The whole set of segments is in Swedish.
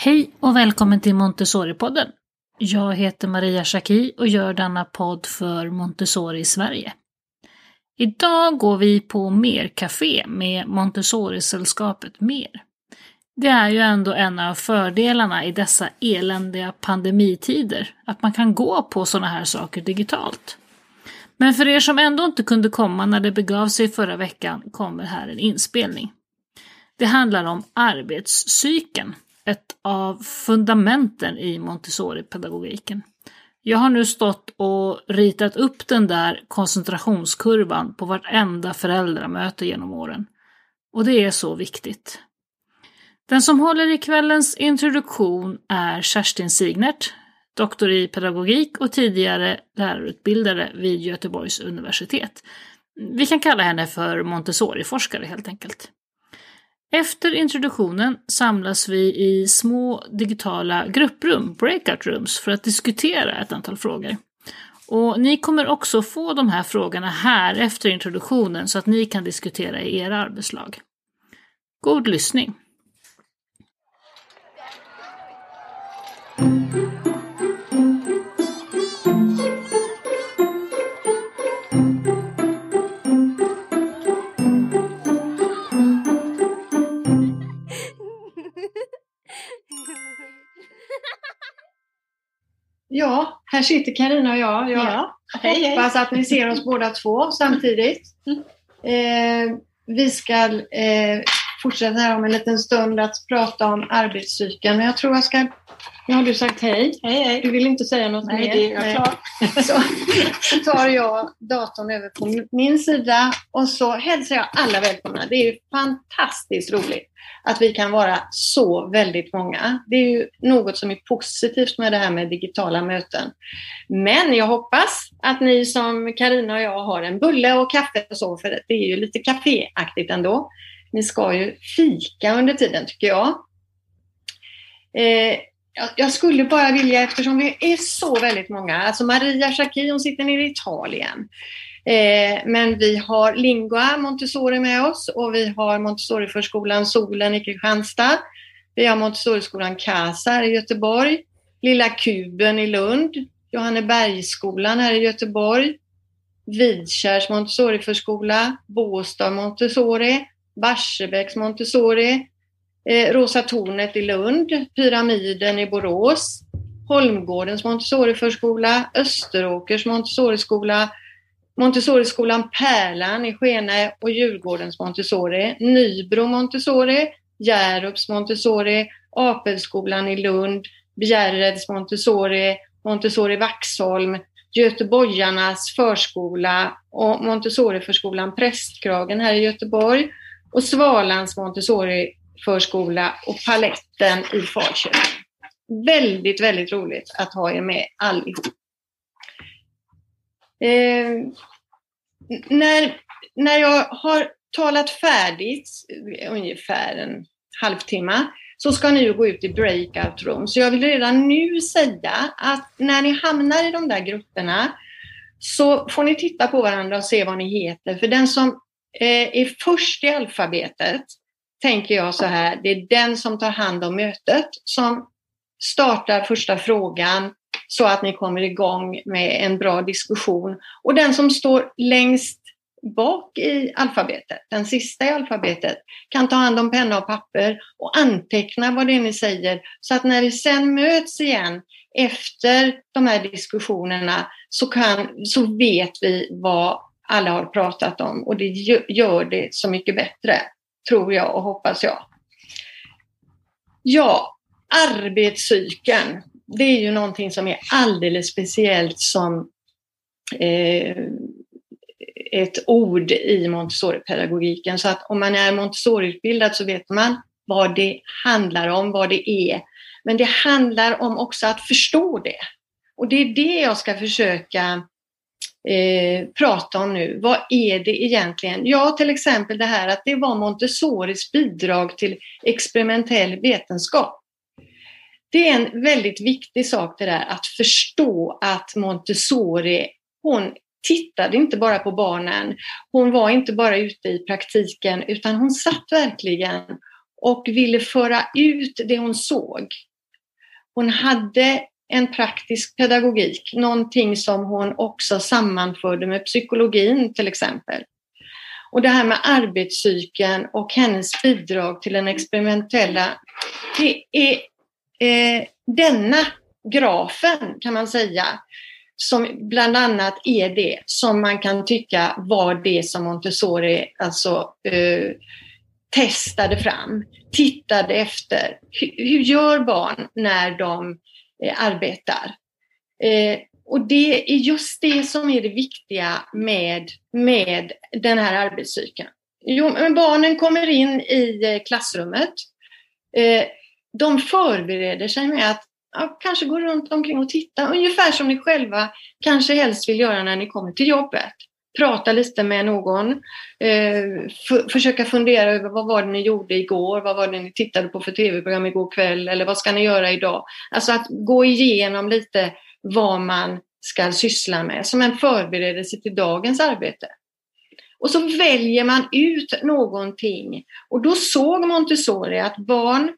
Hej och välkommen till Montessori-podden. Jag heter Maria Schacki och gör denna podd för Montessori Sverige. Idag går vi på Mer-café med Montessori-sällskapet Mer. Det är ju ändå en av fördelarna i dessa eländiga pandemitider, att man kan gå på sådana här saker digitalt. Men för er som ändå inte kunde komma när det begav sig förra veckan kommer här en inspelning. Det handlar om arbetscykeln ett av fundamenten i Montessori-pedagogiken. Jag har nu stått och ritat upp den där koncentrationskurvan på vartenda föräldramöte genom åren. Och det är så viktigt. Den som håller i kvällens introduktion är Kerstin Signert, doktor i pedagogik och tidigare lärarutbildare vid Göteborgs universitet. Vi kan kalla henne för Montessori-forskare helt enkelt. Efter introduktionen samlas vi i små digitala grupprum, breakout rooms, för att diskutera ett antal frågor. Och ni kommer också få de här frågorna här efter introduktionen så att ni kan diskutera i era arbetslag. God lyssning! Ja, här sitter Karina och jag. Jag Ja, hej, hoppas att ni ser oss båda två samtidigt. Mm. Eh, vi ska eh, fortsätta här om en liten stund att prata om arbetscykeln. Men jag tror jag ska... Nu har du sagt hej. Hej, hej. Du vill inte säga något Nej, mer? det är jag Nej. Så, så tar jag datorn över på min sida och så hälsar jag alla välkomna. Det är ju fantastiskt roligt att vi kan vara så väldigt många. Det är ju något som är positivt med det här med digitala möten. Men jag hoppas att ni som Karina och jag har en bulle och kaffe och så, för det är ju lite kaféaktigt ändå. Ni ska ju fika under tiden tycker jag. Eh, jag- skulle bara vilja, eftersom vi är så väldigt många, alltså Maria Schacki hon sitter nere i Italien. Eh, men vi har Lingua Montessori med oss och vi har Montessoriförskolan Solen i Kristianstad. Vi har Montessoriskolan Casa här i Göteborg. Lilla Kuben i Lund. Johannebergsskolan här i Göteborg. Vidkärs Montessoriförskola. Båstad Montessori. Barsebäcks Montessori. Eh, Rosa tornet i Lund. Pyramiden i Borås. Holmgårdens Montessoriförskola. Österåkers Montessoriskola. Montessoriskolan Pärlan i Skene och Djurgårdens Montessori, Nybro Montessori, Hjärups Montessori, Apelskolan i Lund, Bjärreds Montessori, Montessori Vaxholm, Göteborgarnas förskola och Montessoriförskolan Prästkragen här i Göteborg och Svalans Montessori förskola och Paletten i Falköping. Väldigt, väldigt roligt att ha er med allihop. Eh, när, när jag har talat färdigt, eh, ungefär en halvtimme, så ska ni ju gå ut i breakout room. Så jag vill redan nu säga att när ni hamnar i de där grupperna så får ni titta på varandra och se vad ni heter. För den som eh, är först i alfabetet, tänker jag så här, det är den som tar hand om mötet, som startar första frågan, så att ni kommer igång med en bra diskussion. Och den som står längst bak i alfabetet, den sista i alfabetet, kan ta hand om penna och papper och anteckna vad det är ni säger. Så att när vi sen möts igen efter de här diskussionerna så, kan, så vet vi vad alla har pratat om och det gör det så mycket bättre, tror jag och hoppas jag. Ja, arbetscykeln det är ju någonting som är alldeles speciellt som eh, ett ord i Montessori-pedagogiken. Så att om man är Montessori-utbildad så vet man vad det handlar om, vad det är. Men det handlar om också att förstå det. Och det är det jag ska försöka eh, prata om nu. Vad är det egentligen? Ja, till exempel det här att det var Montessoris bidrag till experimentell vetenskap. Det är en väldigt viktig sak det där att förstå att Montessori, hon tittade inte bara på barnen, hon var inte bara ute i praktiken utan hon satt verkligen och ville föra ut det hon såg hon hade en praktisk pedagogik, någonting som hon också sammanförde med psykologin till exempel. Och det här med arbetscykeln och hennes bidrag till den experimentella, det är eh, denna grafen kan man säga, som bland annat är det som man kan tycka var det som Montessori alltså eh, testade fram, tittade efter. Hur, hur gör barn när de eh, Eh, arbetar? Eh, och det är just det som är det viktiga med, med den här arbetscykeln. Jo, men barnen kommer in i eh, klassrummet. De förbereder sig med att ja, kanske gå runt omkring och titta, ungefär som ni själva kanske helst vill göra när ni kommer till jobbet. Prata lite med någon, eh, försöka fundera över vad var det ni gjorde igår, vad var det ni tittade på för tv-program igår kväll eller vad ska ni göra idag? Alltså att gå igenom lite vad man ska syssla med som en förberedelse till dagens arbete. Och så väljer man ut någonting. Och då såg Montessori att barn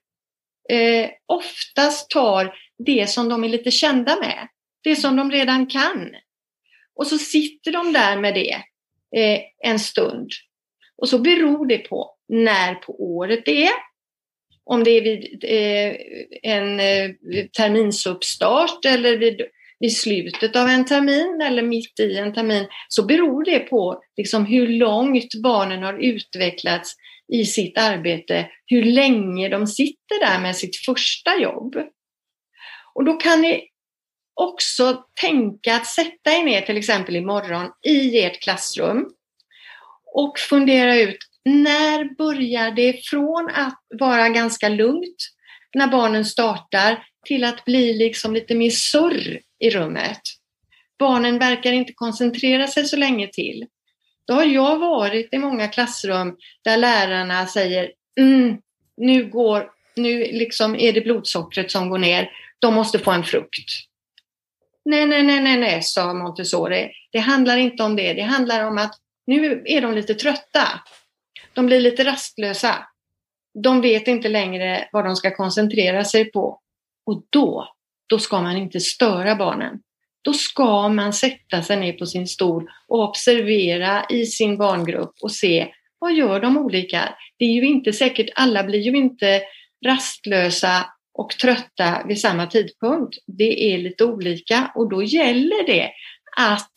eh, oftast tar det som de är lite kända med, det som de redan kan. Och så sitter de där med det eh, en stund. Och så beror det på när på året det är. Om det är vid eh, en eh, terminsuppstart eller vid, vid slutet av en termin eller mitt i en termin så beror det på liksom, hur långt barnen har utvecklats i sitt arbete, hur länge de sitter där med sitt första jobb. Och då kan ni också tänka att sätta er ner till exempel imorgon i ert klassrum och fundera ut när börjar det från att vara ganska lugnt när barnen startar till att bli liksom lite mer surr i rummet. Barnen verkar inte koncentrera sig så länge till. Då har jag varit i många klassrum där lärarna säger mm, nu, går, nu liksom är det blodsockret som går ner, de måste få en frukt. Nej, nej, nej, nej, nej, sa Montessori. Det handlar inte om det. Det handlar om att nu är de lite trötta. De blir lite rastlösa. De vet inte längre vad de ska koncentrera sig på. Och då, då ska man inte störa barnen då ska man sätta sig ner på sin stol och observera i sin barngrupp och se vad gör de olika? Det är ju inte säkert, alla blir ju inte rastlösa och trötta vid samma tidpunkt. Det är lite olika och då gäller det att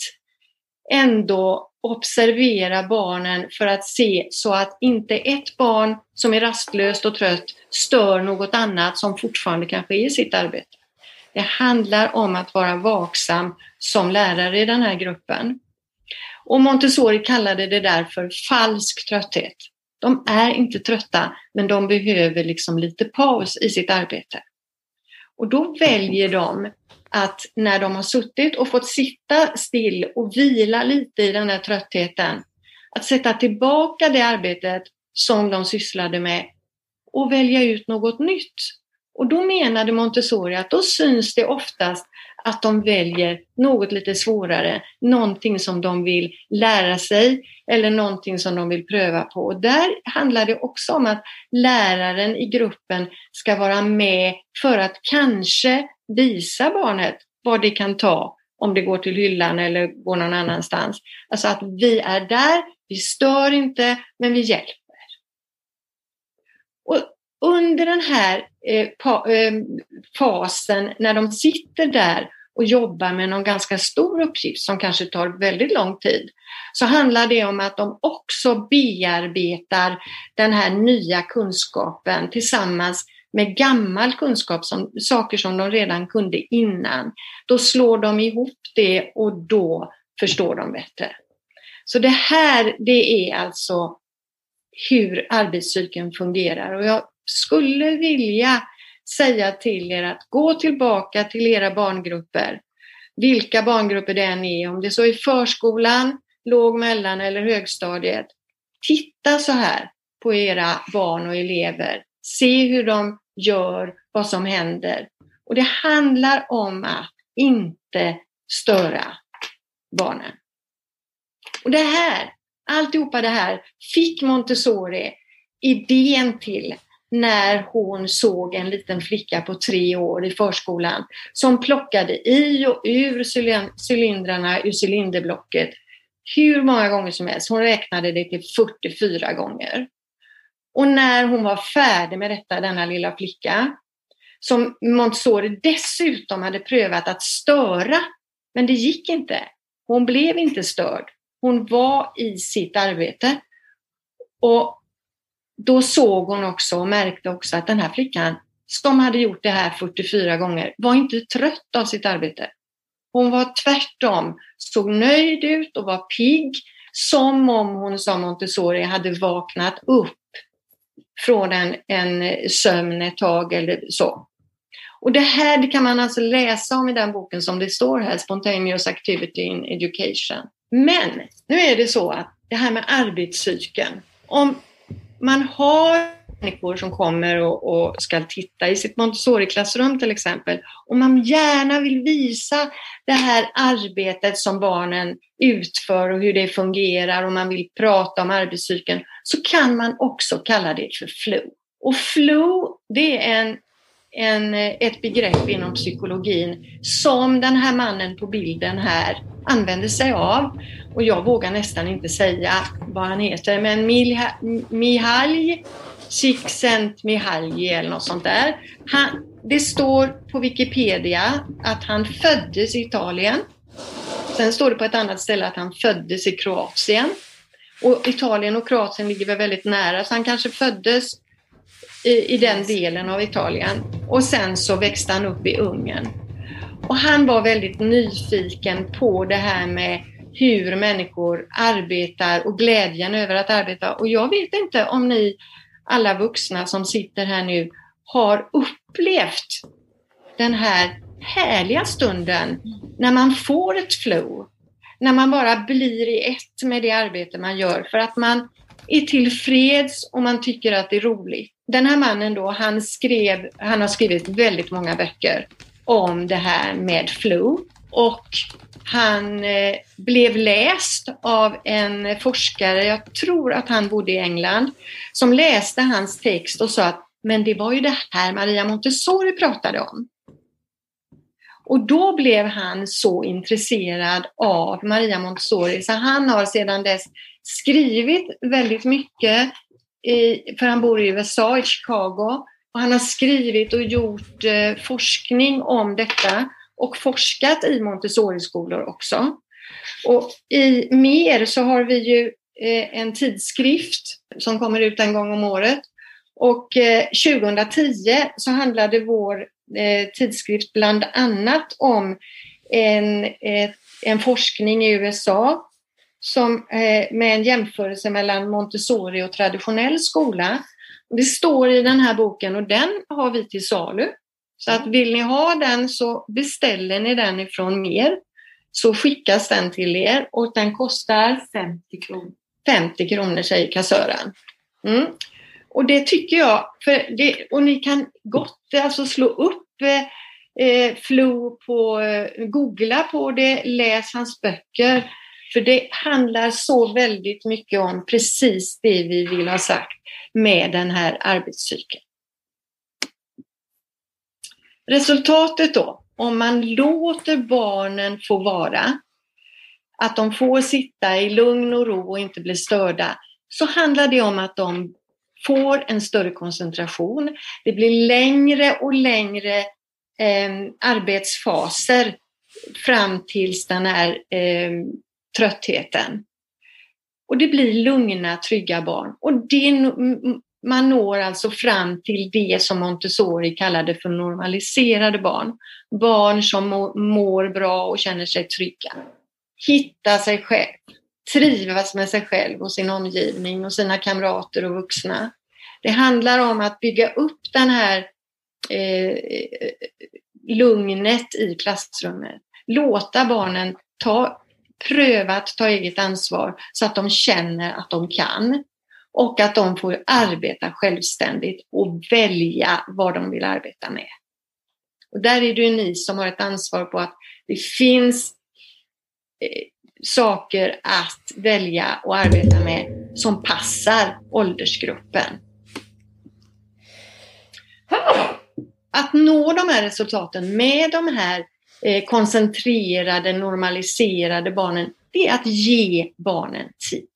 ändå observera barnen för att se så att inte ett barn som är rastlöst och trött stör något annat som fortfarande kanske är i sitt arbete. Det handlar om att vara vaksam som lärare i den här gruppen. Och Montessori kallade det där för falsk trötthet. De är inte trötta, men de behöver liksom lite paus i sitt arbete. Och då väljer de att när de har suttit och fått sitta still och vila lite i den här tröttheten, att sätta tillbaka det arbetet som de sysslade med och välja ut något nytt och då menade Montessori att då syns det oftast att de väljer något lite svårare, någonting som de vill lära sig eller någonting som de vill pröva på. Och där handlar det också om att läraren i gruppen ska vara med för att kanske visa barnet vad det kan ta om det går till hyllan eller går någon annanstans. Alltså att vi är där, vi stör inte, men vi hjälper. Och under den här eh, pa, eh, fasen när de sitter där och jobbar med någon ganska stor uppgift som kanske tar väldigt lång tid, så handlar det om att de också bearbetar den här nya kunskapen tillsammans med gammal kunskap, som, saker som de redan kunde innan. Då slår de ihop det och då förstår de bättre. Så det här, det är alltså hur arbetscykeln fungerar. Och jag skulle vilja säga till er att gå tillbaka till era barngrupper, vilka barngrupper det än är, om det så är förskolan, låg-, mellan eller högstadiet. Titta så här på era barn och elever. Se hur de gör, vad som händer. Och det handlar om att inte störa barnen. Och det här, alltihopa det här fick Montessori idén till när hon såg en liten flicka på tre år i förskolan som plockade i och ur cylindrarna ur cylinderblocket hur många gånger som helst. Hon räknade det till 44 gånger. Och när hon var färdig med detta, denna lilla flicka, som Montessori dessutom hade prövat att störa, men det gick inte. Hon blev inte störd. Hon var i sitt arbete. Och då såg hon också och märkte också att den här flickan som hade gjort det här 44 gånger var inte trött av sitt arbete. Hon var tvärtom, såg nöjd ut och var pigg, som om hon, sa Montessori, hade vaknat upp från en, en sömn ett tag eller så. Och det här det kan man alltså läsa om i den boken som det står här, Spontaneous Activity in Education. Men nu är det så att det här med arbetscykeln. Om man har människor som kommer och, och ska titta i sitt Montessori-klassrum till exempel, och man gärna vill visa det här arbetet som barnen utför och hur det fungerar och man vill prata om arbetscykeln, så kan man också kalla det för flow. Och flow, det är en en, ett begrepp inom psykologin som den här mannen på bilden här använder sig av. Och jag vågar nästan inte säga vad han heter, men Mihalj Csikszentmihalyi eller något sånt där. Han, det står på Wikipedia att han föddes i Italien. Sen står det på ett annat ställe att han föddes i Kroatien. Och Italien och Kroatien ligger väl väldigt nära, så han kanske föddes i, i den delen av Italien. Och sen så växte han upp i Ungern. Och han var väldigt nyfiken på det här med hur människor arbetar och glädjen över att arbeta. Och jag vet inte om ni alla vuxna som sitter här nu har upplevt den här härliga stunden när man får ett flow. När man bara blir i ett med det arbete man gör för att man är tillfreds och man tycker att det är roligt. Den här mannen då, han, skrev, han har skrivit väldigt många böcker om det här med flow och han eh, blev läst av en forskare, jag tror att han bodde i England, som läste hans text och sa att men det var ju det här Maria Montessori pratade om. Och då blev han så intresserad av Maria Montessori så han har sedan dess skrivit väldigt mycket, i, för han bor i USA, i Chicago, och han har skrivit och gjort eh, forskning om detta och forskat i Montessori-skolor också. Och i mer så har vi ju eh, en tidskrift som kommer ut en gång om året. Och eh, 2010 så handlade vår eh, tidskrift bland annat om en, en forskning i USA som, med en jämförelse mellan Montessori och traditionell skola. Det står i den här boken och den har vi till salu. Så att vill ni ha den så beställer ni den ifrån mer. Så skickas den till er och den kostar 50 kronor. 50 kronor säger kassören. Mm. Och det tycker jag, det, och ni kan gott alltså slå upp eh, Flo på, eh, googla på det, läs hans böcker. För det handlar så väldigt mycket om precis det vi vill ha sagt med den här arbetscykeln. Resultatet då, om man låter barnen få vara, att de får sitta i lugn och ro och inte bli störda, så handlar det om att de får en större koncentration. Det blir längre och längre eh, arbetsfaser fram tills den här eh, tröttheten. Och det blir lugna, trygga barn. Och det, man når alltså fram till det som Montessori kallade för normaliserade barn. Barn som mår bra och känner sig trygga. Hitta sig själv, trivas med sig själv och sin omgivning och sina kamrater och vuxna. Det handlar om att bygga upp den här eh, lugnet i klassrummet. Låta barnen ta pröva att ta eget ansvar så att de känner att de kan och att de får arbeta självständigt och välja vad de vill arbeta med. Och där är det ju ni som har ett ansvar på att det finns eh, saker att välja och arbeta med som passar åldersgruppen. Att nå de här resultaten med de här eh, koncentrerade, normaliserade barnen, det är att ge barnen tid.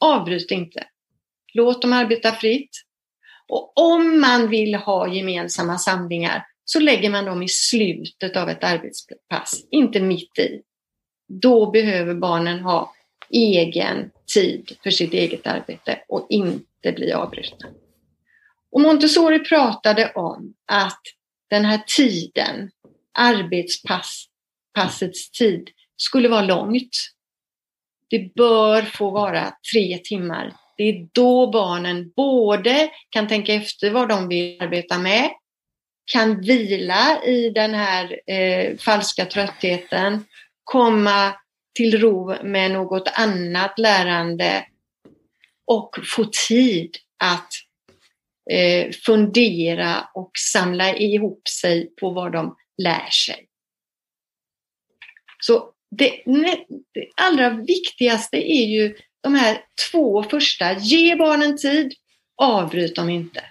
Avbryt inte. Låt dem arbeta fritt. Och om man vill ha gemensamma samlingar så lägger man dem i slutet av ett arbetspass, inte mitt i. Då behöver barnen ha egen tid för sitt eget arbete och inte bli avbrutna. Och Montessori pratade om att den här tiden, arbetspassets tid, skulle vara långt. Det bör få vara tre timmar. Det är då barnen både kan tänka efter vad de vill arbeta med, kan vila i den här eh, falska tröttheten, komma till ro med något annat lärande och få tid att eh, fundera och samla ihop sig på vad de lär sig. Så det, det allra viktigaste är ju de här två första. Ge barnen tid, avbryt dem inte.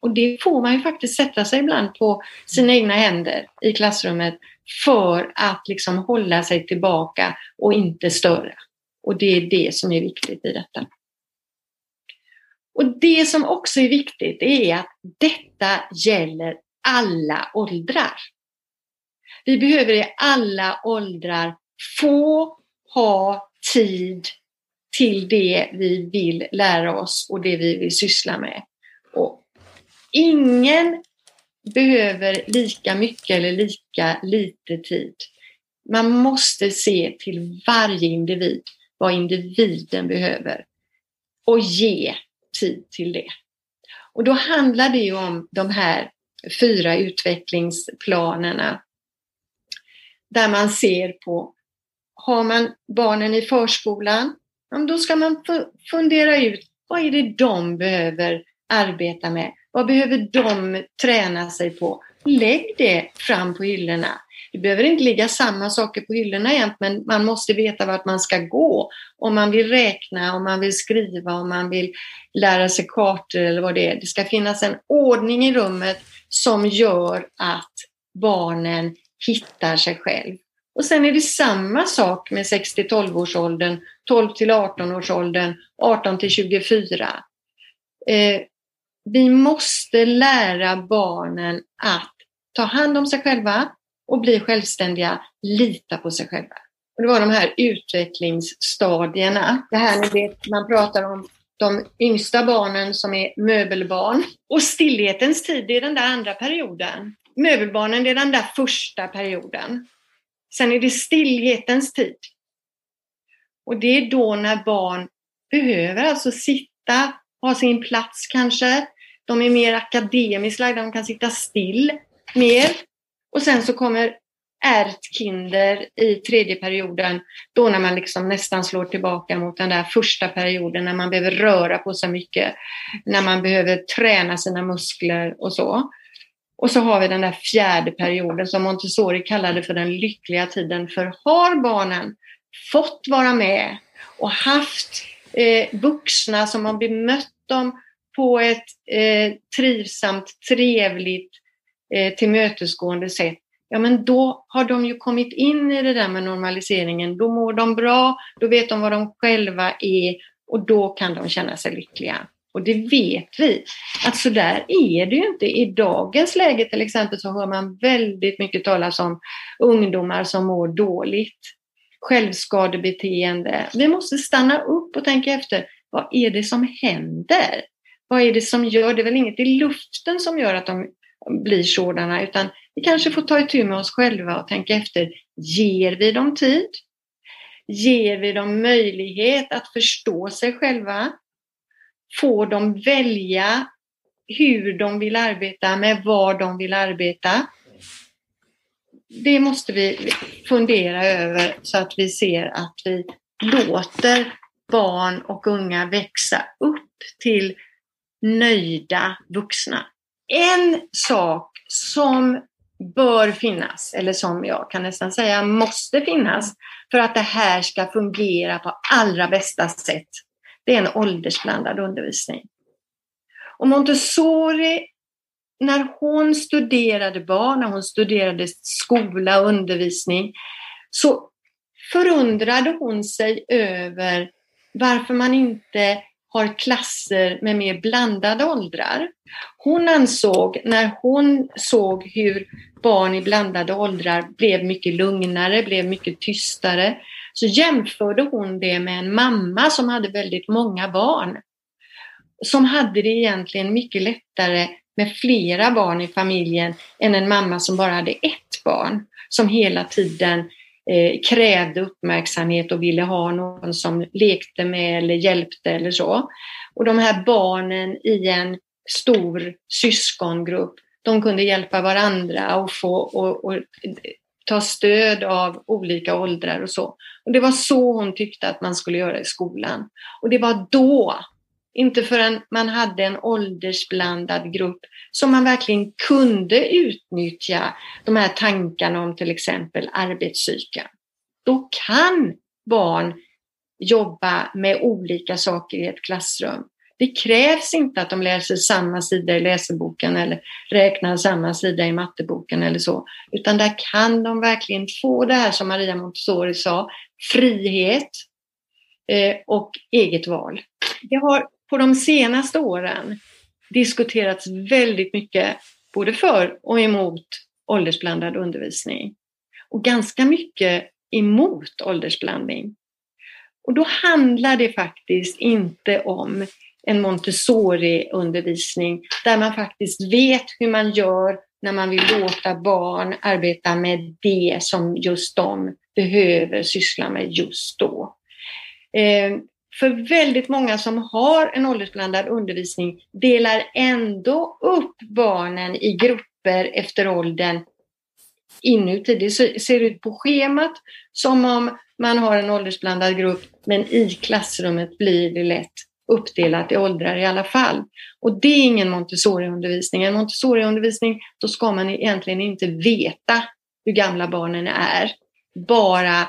Och det får man ju faktiskt sätta sig ibland på sina egna händer i klassrummet för att liksom hålla sig tillbaka och inte störa. Och det är det som är viktigt i detta. Och det som också är viktigt är att detta gäller alla åldrar. Vi behöver i alla åldrar få ha tid till det vi vill lära oss och det vi vill syssla med. Och ingen behöver lika mycket eller lika lite tid. Man måste se till varje individ, vad individen behöver och ge tid till det. Och då handlar det ju om de här fyra utvecklingsplanerna där man ser på, har man barnen i förskolan, då ska man fundera ut vad är det de behöver arbeta med? Vad behöver de träna sig på? Lägg det fram på hyllorna. Det behöver inte ligga samma saker på hyllorna jämt, men man måste veta vart man ska gå. Om man vill räkna, om man vill skriva, om man vill lära sig kartor eller vad det är. Det ska finnas en ordning i rummet som gör att barnen hittar sig själv. Och sen är det samma sak med 6 till 12 års åldern, 12 till 18 års åldern, 18 till 24. Eh, vi måste lära barnen att ta hand om sig själva och bli självständiga, lita på sig själva. Och det var de här utvecklingsstadierna. Det här ni vet, man pratar om de yngsta barnen som är möbelbarn. Och stillhetens tid, det är den där andra perioden. Möbelbarnen, det är den där första perioden. Sen är det stillhetens tid. Och det är då när barn behöver alltså sitta, ha sin plats kanske. De är mer akademiskt lagda, de kan sitta still mer. Och sen så kommer ärtkinder i tredje perioden, då när man liksom nästan slår tillbaka mot den där första perioden när man behöver röra på sig mycket, när man behöver träna sina muskler och så. Och så har vi den där fjärde perioden som Montessori kallade för den lyckliga tiden. För har barnen fått vara med och haft eh, vuxna som har bemött dem på ett eh, trivsamt, trevligt, eh, tillmötesgående sätt, ja men då har de ju kommit in i det där med normaliseringen. Då mår de bra, då vet de vad de själva är och då kan de känna sig lyckliga. Och det vet vi att så där är det ju inte. I dagens läge till exempel så hör man väldigt mycket talas om ungdomar som mår dåligt. Självskadebeteende. Vi måste stanna upp och tänka efter. Vad är det som händer? Vad är det som gör, det är väl inget i luften som gör att de blir sådana, utan vi kanske får ta itu med oss själva och tänka efter. Ger vi dem tid? Ger vi dem möjlighet att förstå sig själva? Får de välja hur de vill arbeta med vad de vill arbeta. Det måste vi fundera över så att vi ser att vi låter barn och unga växa upp till nöjda vuxna. En sak som bör finnas, eller som jag kan nästan säga måste finnas, för att det här ska fungera på allra bästa sätt, det är en åldersblandad undervisning. Och Montessori när hon studerade barn, när hon studerade skola och undervisning, så förundrade hon sig över varför man inte har klasser med mer blandade åldrar. Hon ansåg, när hon såg hur barn i blandade åldrar blev mycket lugnare, blev mycket tystare, så jämförde hon det med en mamma som hade väldigt många barn. Som hade det egentligen mycket lättare med flera barn i familjen än en mamma som bara hade ett barn. Som hela tiden eh, krävde uppmärksamhet och ville ha någon som lekte med eller hjälpte eller så. Och de här barnen i en stor syskongrupp, de kunde hjälpa varandra och få och, och ta stöd av olika åldrar och så. Och det var så hon tyckte att man skulle göra i skolan. Och det var då, inte förrän man hade en åldersblandad grupp, som man verkligen kunde utnyttja de här tankarna om till exempel arbetspsyken. Då kan barn jobba med olika saker i ett klassrum. Det krävs inte att de läser samma sida i läseboken eller räknar samma sida i matteboken eller så, utan där kan de verkligen få det här som Maria Montessori sa, frihet eh, och eget val. Det har på de senaste åren diskuterats väldigt mycket både för och emot åldersblandad undervisning och ganska mycket emot åldersblandning. Och då handlar det faktiskt inte om en Montessori-undervisning där man faktiskt vet hur man gör när man vill låta barn arbeta med det som just de behöver syssla med just då. Eh, för väldigt många som har en åldersblandad undervisning delar ändå upp barnen i grupper efter åldern inuti. Det ser ut på schemat som om man har en åldersblandad grupp men i klassrummet blir det lätt uppdelat i åldrar i alla fall. Och det är ingen Montessoriundervisning. En Montessoriundervisning då ska man egentligen inte veta hur gamla barnen är. Bara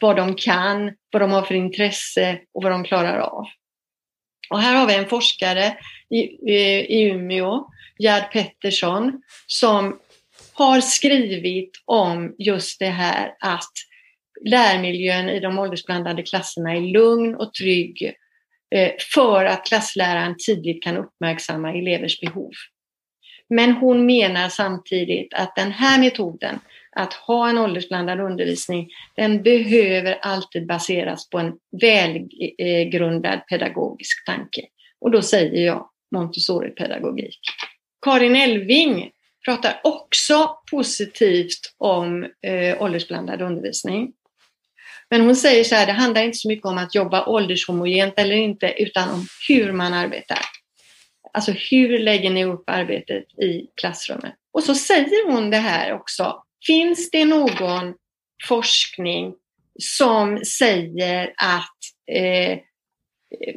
vad de kan, vad de har för intresse och vad de klarar av. Och här har vi en forskare i, i Umeå, Gerd Pettersson, som har skrivit om just det här att lärmiljön i de åldersblandade klasserna är lugn och trygg Eh, för att klassläraren tidigt kan uppmärksamma elevers behov. Men hon menar samtidigt att den här metoden, att ha en åldersblandad undervisning, den behöver alltid baseras på en välgrundad pedagogisk tanke. Och då säger jag Montessori-pedagogik. Karin Elving pratar också positivt om eh, åldersblandad undervisning. Men hon säger så här, det handlar inte så mycket om att jobba åldershomogent eller inte, utan om hur man arbetar. Alltså hur lägger ni upp arbetet i klassrummet? Och så säger hon det här också. Finns det någon forskning som säger att eh,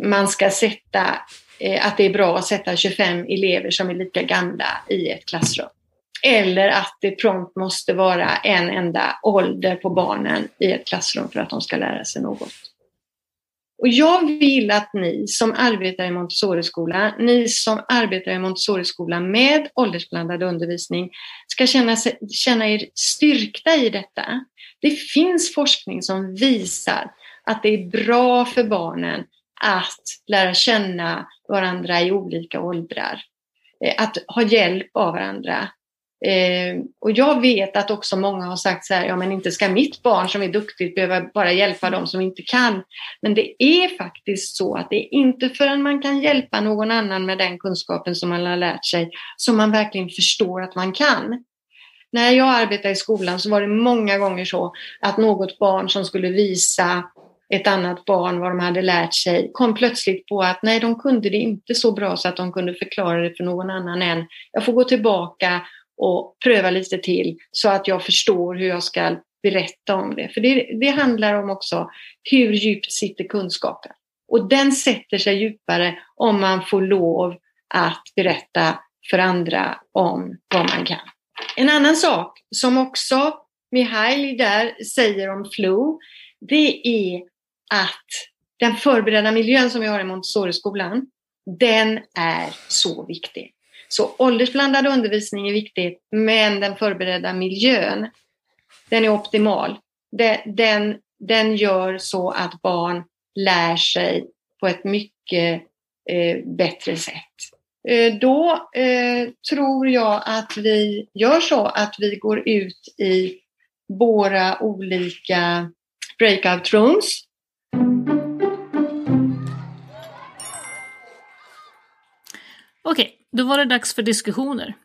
man ska sätta, eh, att det är bra att sätta 25 elever som är lika gamla i ett klassrum? Eller att det prompt måste vara en enda ålder på barnen i ett klassrum för att de ska lära sig något. Och jag vill att ni som arbetar i Montessoriskola, ni som arbetar i Montessoriskola med åldersblandad undervisning, ska känna, sig, känna er styrkta i detta. Det finns forskning som visar att det är bra för barnen att lära känna varandra i olika åldrar. Eh, att ha hjälp av varandra. Eh, och jag vet att också många har sagt så här, ja men inte ska mitt barn som är duktigt behöva bara hjälpa dem som inte kan. Men det är faktiskt så att det är inte förrän man kan hjälpa någon annan med den kunskapen som man har lärt sig som man verkligen förstår att man kan. När jag arbetade i skolan så var det många gånger så att något barn som skulle visa ett annat barn vad de hade lärt sig kom plötsligt på att nej, de kunde det inte så bra så att de kunde förklara det för någon annan än jag får gå tillbaka och pröva lite till så att jag förstår hur jag ska berätta om det. För det, det handlar om också hur djupt sitter kunskapen. Och den sätter sig djupare om man får lov att berätta för andra om vad man kan. En annan sak som också Mihail där säger om flow, det är att den förberedda miljön som vi har i Montessori-skolan, den är så viktig. Så åldersblandad undervisning är viktigt, men den förberedda miljön, den är optimal. Den, den gör så att barn lär sig på ett mycket eh, bättre sätt. Eh, då eh, tror jag att vi gör så att vi går ut i våra olika breakout rooms. Okej, då var det dags för diskussioner.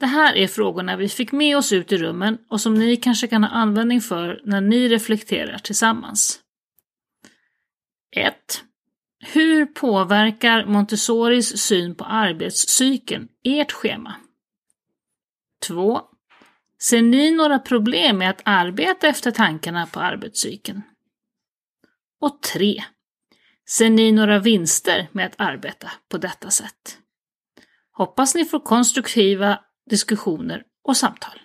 Det här är frågorna vi fick med oss ut i rummen och som ni kanske kan ha användning för när ni reflekterar tillsammans. 1. Hur påverkar Montessoris syn på arbetscykeln ert schema? 2. Ser ni några problem med att arbeta efter tankarna på arbetscykeln? Och 3. Ser ni några vinster med att arbeta på detta sätt? Hoppas ni får konstruktiva diskussioner och samtal.